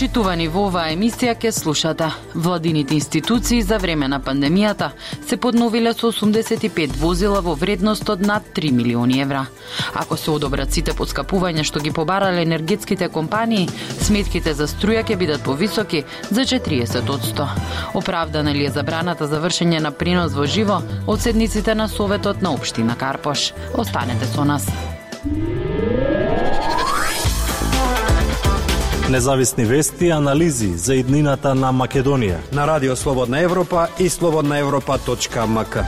Почитувани во оваа емисија ке слушате. Владините институции за време на пандемијата се подновиле со 85 возила во вредност од над 3 милиони евра. Ако се одобрат сите подскапувања што ги побарале енергетските компании, сметките за струја ќе бидат повисоки за 40%. Оправдана ли е забраната за вршење на принос во живо од седниците на Советот на Обштина Карпош? Останете со нас. Независни вести и анализи за иднината на Македонија. На Радио Слободна Европа и слободнаевропа.мк.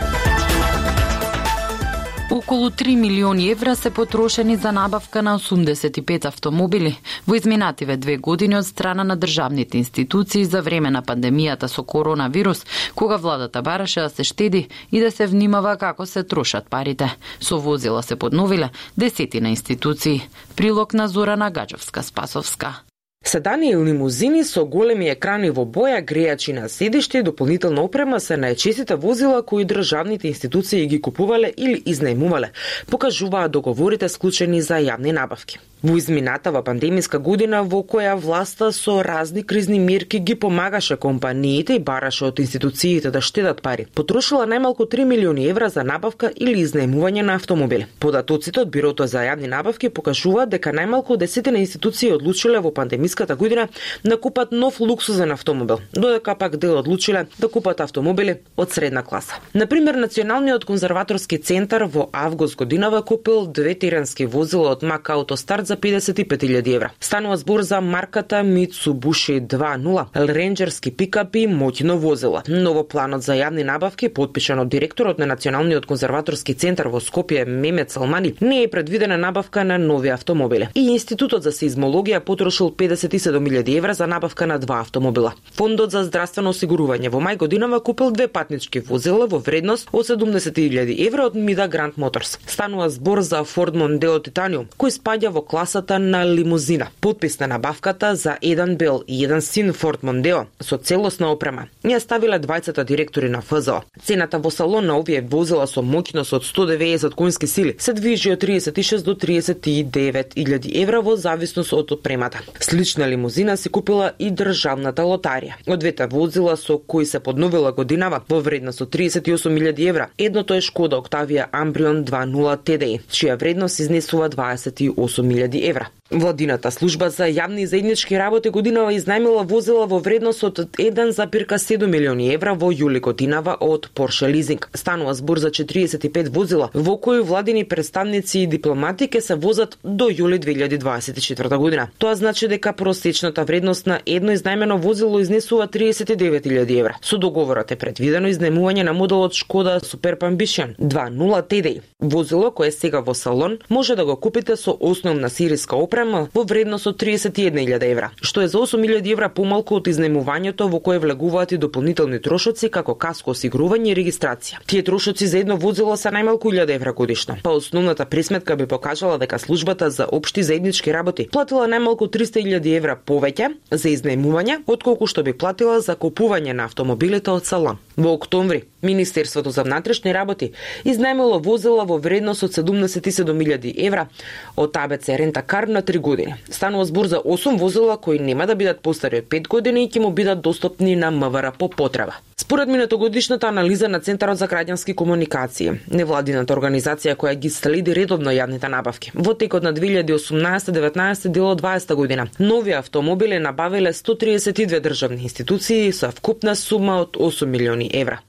Околу 3 милиони евра се потрошени за набавка на 85 автомобили во изминативе две години од страна на државните институции за време на пандемијата со коронавирус, кога владата бараше да се штеди и да се внимава како се трошат парите. Со возила се подновиле десетина институции. Прилог на Зорана Гаджовска-Спасовска. Седани и лимузини со големи екрани во боја, грејачи на седиште и дополнителна опрема се најчестите возила кои државните институции ги купувале или изнајмувале, покажуваат договорите склучени за јавни набавки. Во изминатава пандемиска година во која власта со разни кризни мерки ги помагаше компаниите и бараше од институциите да штедат пари, потрошила најмалку 3 милиони евра за набавка или изнајмување на автомобили. Податоците од Бирото за јавни набавки покажуваат дека најмалку десетина институции одлучиле во пандемиската година да купат нов луксузен автомобил, додека пак дел одлучиле да купат автомобили од средна класа. Например, Националниот конзерваторски центар во август годинава купил две тирански возила од Мак Автостарт за 55.000 евра. Станува збор за марката Mitsubishi 2.0, ренџерски пикапи и моќно возила. Ново планот за јавни набавки, подпишан од директорот на Националниот конзерваторски центар во Скопје Мемет Салмани, не е предвидена набавка на нови автомобили. И Институтот за сеизмологија потрошил 57.000 евра за набавка на два автомобила. Фондот за здравствено осигурување во мај годинава купил две патнички возила во вредност од 70.000 евра од Мида Гранд Моторс. Станува збор за Ford Mondeo Titanium, кој спаѓа во клас класата на лимузина. Подпис на набавката за еден бел и еден син Форд Мондео со целосна опрема ја ставиле двајцата директори на ФЗО. Цената во салон на овие возила со моќност од 190 конски сили се движи од 36 до 39 илјади евра во зависност од опремата. Слична лимузина се купила и државната лотарија. Од двете возила со кои се подновила годинава во вредност од 38.000 евра, едното е Шкода Октавија Амбрион 2.0 TDI, чија вредност изнесува 28.000 000 евра. Владината служба за јавни и заеднички работи годинава изнајмила возила во вредност од 1,7 милиони евра во јули годинава од Porsche Leasing. Станува збор за 45 возила во кои владини представници и дипломати ке се возат до јули 2024 година. Тоа значи дека просечната вредност на едно изнајмено возило изнесува 39.000 евра. Со договорот е предвидено изнајмување на моделот Шкода Superb Ambition 2.0 TDI. Возило кое сега во салон може да го купите со основна сириска опрема опрема во вредност од 31.000 евра, што е за 8.000 евра помалку од изнемувањето во кое влегуваат и дополнителни трошоци како каско осигурување и регистрација. Тие трошоци за едно возило се најмалку 1000 евра годишно. Па основната пресметка би покажала дека службата за општи заеднички работи платила најмалку 300.000 евра повеќе за изнемување отколку што би платила за купување на автомобилите од Салам Во октомври Министерството за внатрешни работи изнајмило возила во вредност од 77.000 евра од АБЦ Рента Кар на 3 години. Станува збор за 8 возила кои нема да бидат постари од 5 години и ќе му бидат достапни на МВР по потреба. Според минатогодишната анализа на Центарот за граѓански комуникации, невладината организација која ги следи редовно јавните набавки, во текот на 2018-19 дело 20 година, нови автомобили набавиле 132 државни институции со вкупна сума од 8 милиони евра.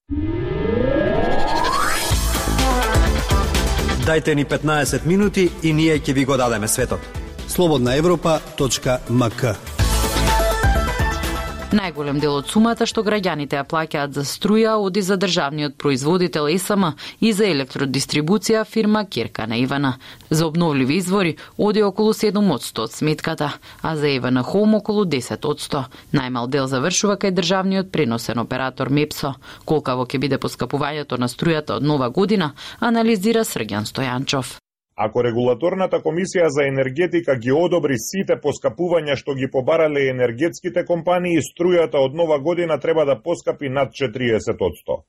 Дайте ни 15 минути и ние ќе ви го дадеме светот. Слободна Европа.мк Најголем дел од сумата што граѓаните ја плаќаат за струја оди за државниот производител ЕСМ и за електродистрибуција фирма Кирка на Ивана. За обновливи извори оди околу 7% од сметката, а за Ивана Хом околу 10%. Најмал дел завршува кај државниот преносен оператор МЕПСО. Колкаво ќе биде поскапувањето на струјата од нова година, анализира Срѓан Стојанчов. Ако регулаторната комисија за енергетика ги одобри сите поскапувања што ги побарале енергетските компании, струјата од нова година треба да поскапи над 40%.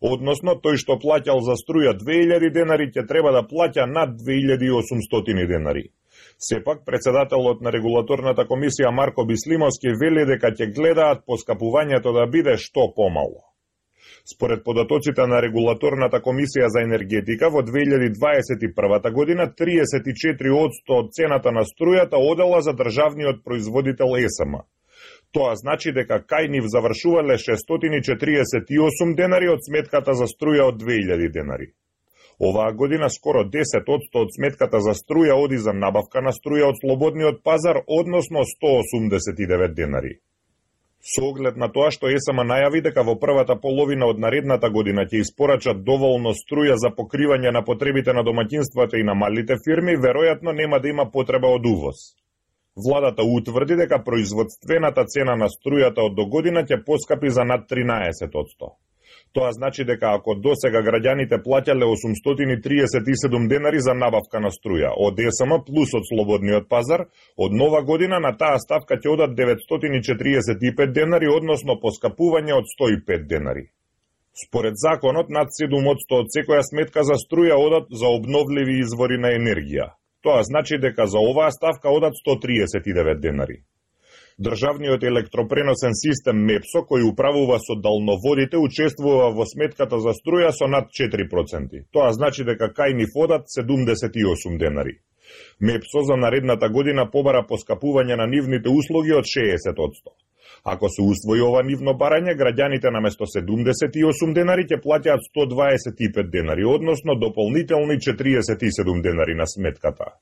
Односно, тој што плаќал за струја 2000 денари ќе треба да плаќа над 2800 денари. Сепак, председателот на регулаторната комисија Марко Бислимовски вели дека ќе гледаат поскапувањето да биде што помало. Според податоците на регулаторната комисија за енергетика во 2021 година 34% од цената на струјата одела за државниот производител ЕСМ. Тоа значи дека кај нив завршувале 648 денари од сметката за струја од 2000 денари. Оваа година скоро 10% од сметката за струја оди за набавка на струја од слободниот пазар, односно 189 денари. Со оглед на тоа што ЕСМ најави дека во првата половина од наредната година ќе испорачат доволно струја за покривање на потребите на домаќинствата и на малите фирми, веројатно нема да има потреба од увоз. Владата утврди дека производствената цена на струјата од догодина ќе поскапи за над 13%. Тоа значи дека ако до сега граѓаните плаќале 837 денари за набавка на струја од ЕСМ плюс од слободниот пазар, од нова година на таа ставка ќе одат 945 денари, односно поскапување од 105 денари. Според законот, над 7% од секоја сметка за струја одат за обновливи извори на енергија. Тоа значи дека за оваа ставка одат 139 денари. Државниот електропреносен систем МЕПСО, кој управува со далноводите, учествува во сметката за струја со над 4%. Тоа значи дека кај ни фодат 78 денари. МЕПСО за наредната година побара поскапување на нивните услуги од 60%. Ако се усвои ова нивно барање, граѓаните наместо 78 денари ќе платјат 125 денари, односно дополнителни 47 денари на сметката.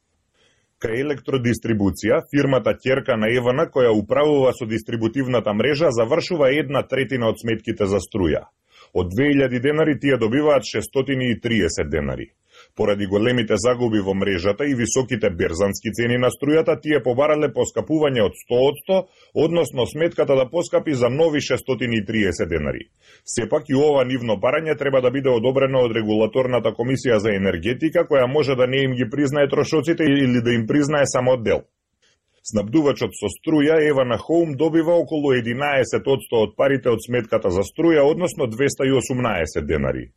Кај електродистрибуција, фирмата Ќерка на Евана, која управува со дистрибутивната мрежа, завршува една третина од сметките за струја. Од 2000 денари тие добиваат 630 денари. Поради големите загуби во мрежата и високите берзански цени на струјата, тие побарале поскапување од 100%, односно сметката да поскапи за нови 630 денари. Сепак и ова нивно барање треба да биде одобрено од регулаторната комисија за енергетика, која може да не им ги признае трошоците или да им признае само дел. Снабдувачот со струја Евана Хоум добива околу 11% од парите од сметката за струја, односно 218 денари.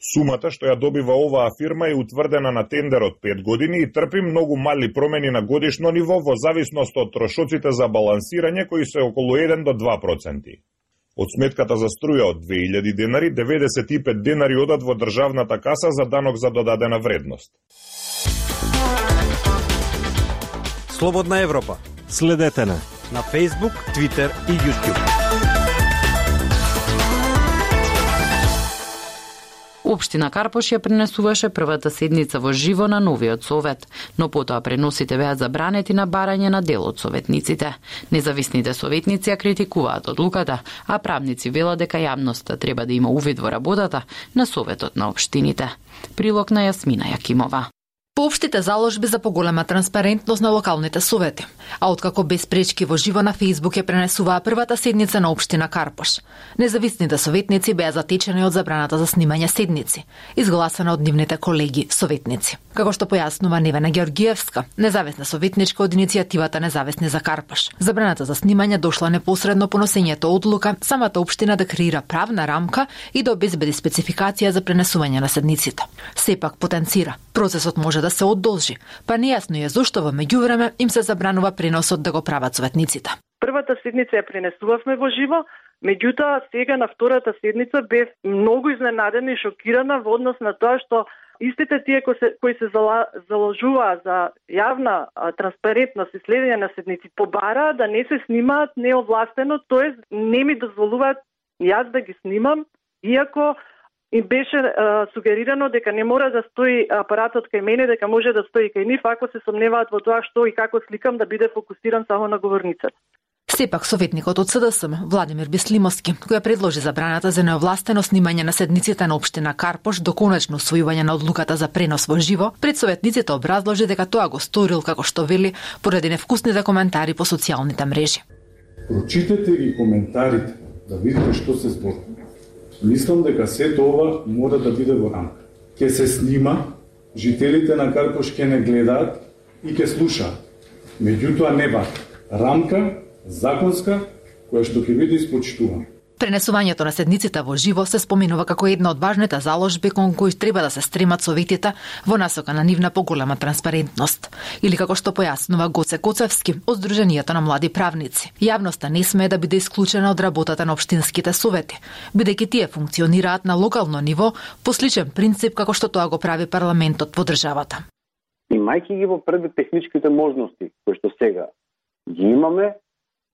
Сумата што ја добива оваа фирма е утврдена на тендер од 5 години и трпи многу мали промени на годишно ниво во зависност од трошоците за балансирање кои се околу 1 до 2%. Од сметката за струја од 2000 денари, 95 денари одат во државната каса за данок за додадена вредност. Слободна Европа. Следете на на Facebook, Twitter и YouTube. Општина Карпош ја пренесуваше првата седница во живо на новиот совет, но потоа преносите беа забранети на барање на дел од советниците. Независните советници ја критикуваат одлуката, а правници велат дека јавноста треба да има увид во работата на советот на општините. Прилог на Јасмина Јакимова. Поопштите заложби за поголема транспарентност на локалните совети, а откако без пречки во живо на Фейсбук ја пренесуваа првата седница на општина Карпош. Независните советници беа затечени од забраната за снимање седници, изгласана од нивните колеги советници. Како што појаснува Невена Георгиевска, независна советничка од иницијативата Независни за Карпош, забраната за снимање дошла непосредно по носењето одлука самата општина да креира правна рамка и да обезбеди спецификација за пренесување на седниците. Сепак потенцира, процесот може да се одолжи, па нејасно е зошто во меѓувреме им се забранува преносот да го прават советниците. Првата седница ја пренесувавме во живо, меѓутоа сега на втората седница бев многу изненадена и шокирана во однос на тоа што истите тие кои се, кои се заложуваа за јавна транспарентност и следење на седници побараа да не се снимаат неовластено, тоест не ми дозволуваат јас да ги снимам, иако им беше а, сугерирано дека не мора да стои апаратот кај мене, дека може да стои кај нив, ако се сомневаат во тоа што и како сликам да биде фокусиран само на говорницата. Сепак советникот од СДСМ Владимир Бислимовски, која предложи забраната за неовластено снимање на седниците на општина Карпош до конечно усвојување на одлуката за пренос во живо, пред советниците образложи дека тоа го сторил како што вели поради невкусните коментари по социјалните мрежи. Прочитете ги коментарите да видите што се зборува. Мислам дека сето ова мора да биде во рамка. Ке се снима, жителите на Карпош ке не гледаат и ке слушаат. Меѓутоа не ба рамка законска која што ќе биде испочитувана. Пренесувањето на седниците во живо се споменува како една од важните заложби кон кои треба да се стремат советите во насока на нивна поголема транспарентност. Или како што појаснува Гоце Коцевски од Сдруженијето на млади правници. Јавноста не смее да биде исклучена од работата на општинските совети, бидејќи тие функционираат на локално ниво по сличен принцип како што тоа го прави парламентот во државата. Имајќи ги во предвид техничките можности кои што сега ги имаме,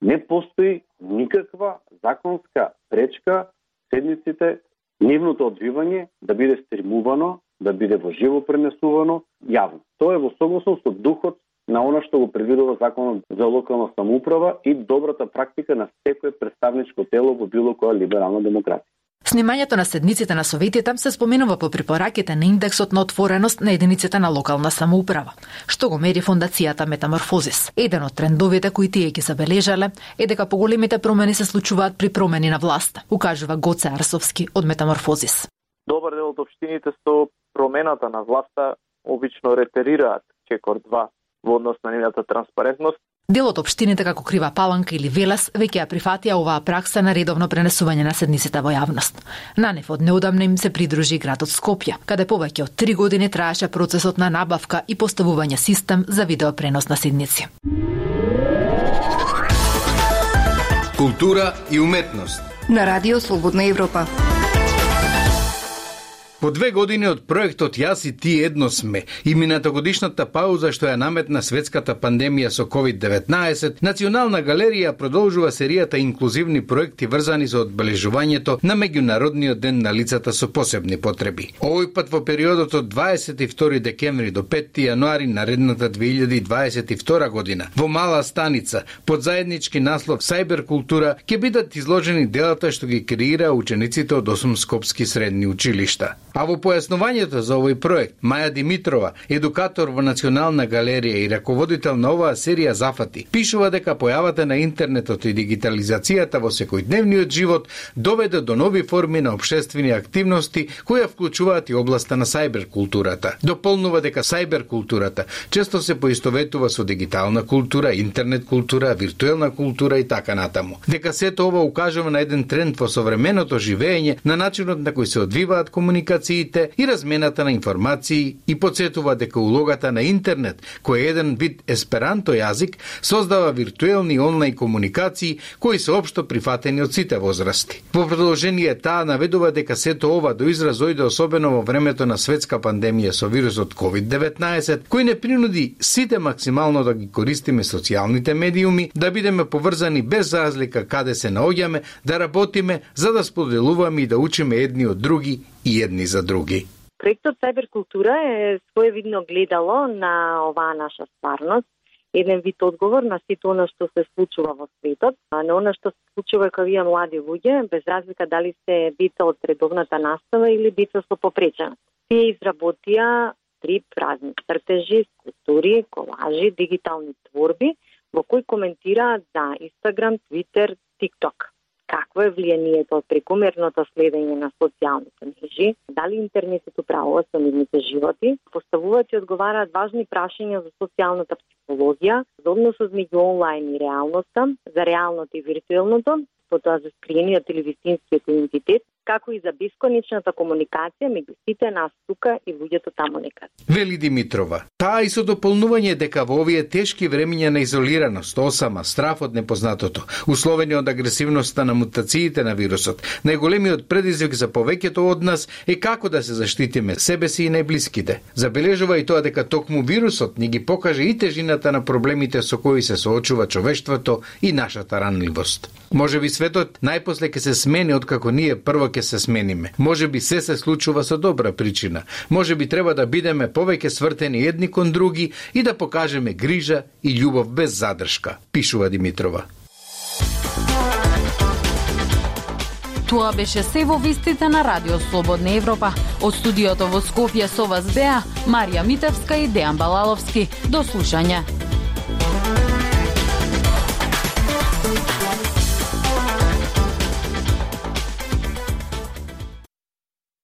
не постои никаква законска пречка седниците, нивното одвивање да биде стримувано, да биде во живо пренесувано јавно. Тоа е во согласност со духот на она што го предвидува законот за локална самоуправа и добрата практика на секое представничко тело во било која либерална демократија. Снимањето на седниците на советите се споменува по препораките на индексот на отвореност на единиците на локална самоуправа, што го мери фондацијата Метаморфозис. Еден од трендовите кои тие ги забележале е дека поголемите промени се случуваат при промени на власта, укажува Гоце Арсовски од Метаморфозис. Добар дел од општините со промената на власта обично ретерираат чекор 2 во однос на нивната транспарентност Дел од општините како Крива Паланка или Велес веќе ја прифатија оваа пракса на редовно пренесување на седниците во јавност. На нив од неудамна им се придружи градот Скопје, каде повеќе од три години траеше процесот на набавка и поставување систем за видеопренос на седници. Култура и уметност на Радио Слободна Европа. По две години од проектот Јас и ти едно сме и минатогодишната пауза што ја наметна светската пандемија со COVID-19, Национална галерија продолжува серијата инклузивни проекти врзани со одбележувањето на меѓународниот ден на лицата со посебни потреби. Овој пат во периодот од 22 декември до 5 јануари наредната 2022 година во Мала Станица под заеднички наслов Сајбер култура ќе бидат изложени делата што ги креира учениците од 8 скопски средни училишта. А во појаснувањето за овој проект, Маја Димитрова, едукатор во Национална галерија и раководител на оваа серија Зафати, пишува дека појавата на интернетот и дигитализацијата во секојдневниот живот доведе до нови форми на обштествени активности кои вклучуваат и областа на сајбер културата. Дополнува дека сајбер културата често се поистоветува со дигитална култура, интернет култура, виртуелна култура и така натаму. Дека сето ова укажува на еден тренд во современото живење, на начинот на кој се одвиваат комуникации комуникациите и размената на информации и подсетува дека улогата на интернет, кој е еден вид есперанто јазик, создава виртуелни онлайн комуникации кои се општо прифатени од сите возрасти. Во продолжение таа наведува дека сето ова до израз дојде особено во времето на светска пандемија со вирусот COVID-19, кој не принуди сите максимално да ги користиме социјалните медиуми, да бидеме поврзани без разлика каде се наоѓаме, да работиме за да споделуваме и да учиме едни од други и едни за други. Проектот Култура е своевидно гледало на оваа наша стварност, еден вид одговор на сите она што се случува во светот, а на она што се случува кај вие млади луѓе, без разлика дали се деца од редовната настава или деца со попреченост. Тие изработија три празни цртежи, скулптури, колажи, дигитални творби, во кои коментираат за Инстаграм, Твитер, TikTok какво е влијанието од прекомерното следење на социјалните мрежи, дали интернетот управува со нивните животи, поставуваат и одговараат важни прашања за социјалната психологија, за односот меѓу онлайн и реалноста, за реалното и виртуелното, потоа за скриениот или вистинскиот идентитет, како и за бесконечната комуникација меѓу сите нас тука и луѓето таму некаде. Вели Димитрова, таа и со дополнување дека во овие тешки времиња на изолираност, осама, страф од непознатото, условени од агресивноста на мутациите на вирусот, најголемиот предизвик за повеќето од нас е како да се заштитиме себе си и најблиските. Забележува и тоа дека токму вирусот ни ги покаже и тежината на проблемите со кои се соочува човештвото и нашата ранливост. Може би светот најпосле ќе се смени откако ние прво ќе се смениме. Може би се се случува со добра причина. Може би треба да бидеме повеќе свртени едни кон други и да покажеме грижа и љубов без задршка, пишува Димитрова. Тоа беше се во вистите на Радио Слободна Европа. Од студиото во Скопје со вас беа Марија Митевска и Дејан Балаловски. До слушање.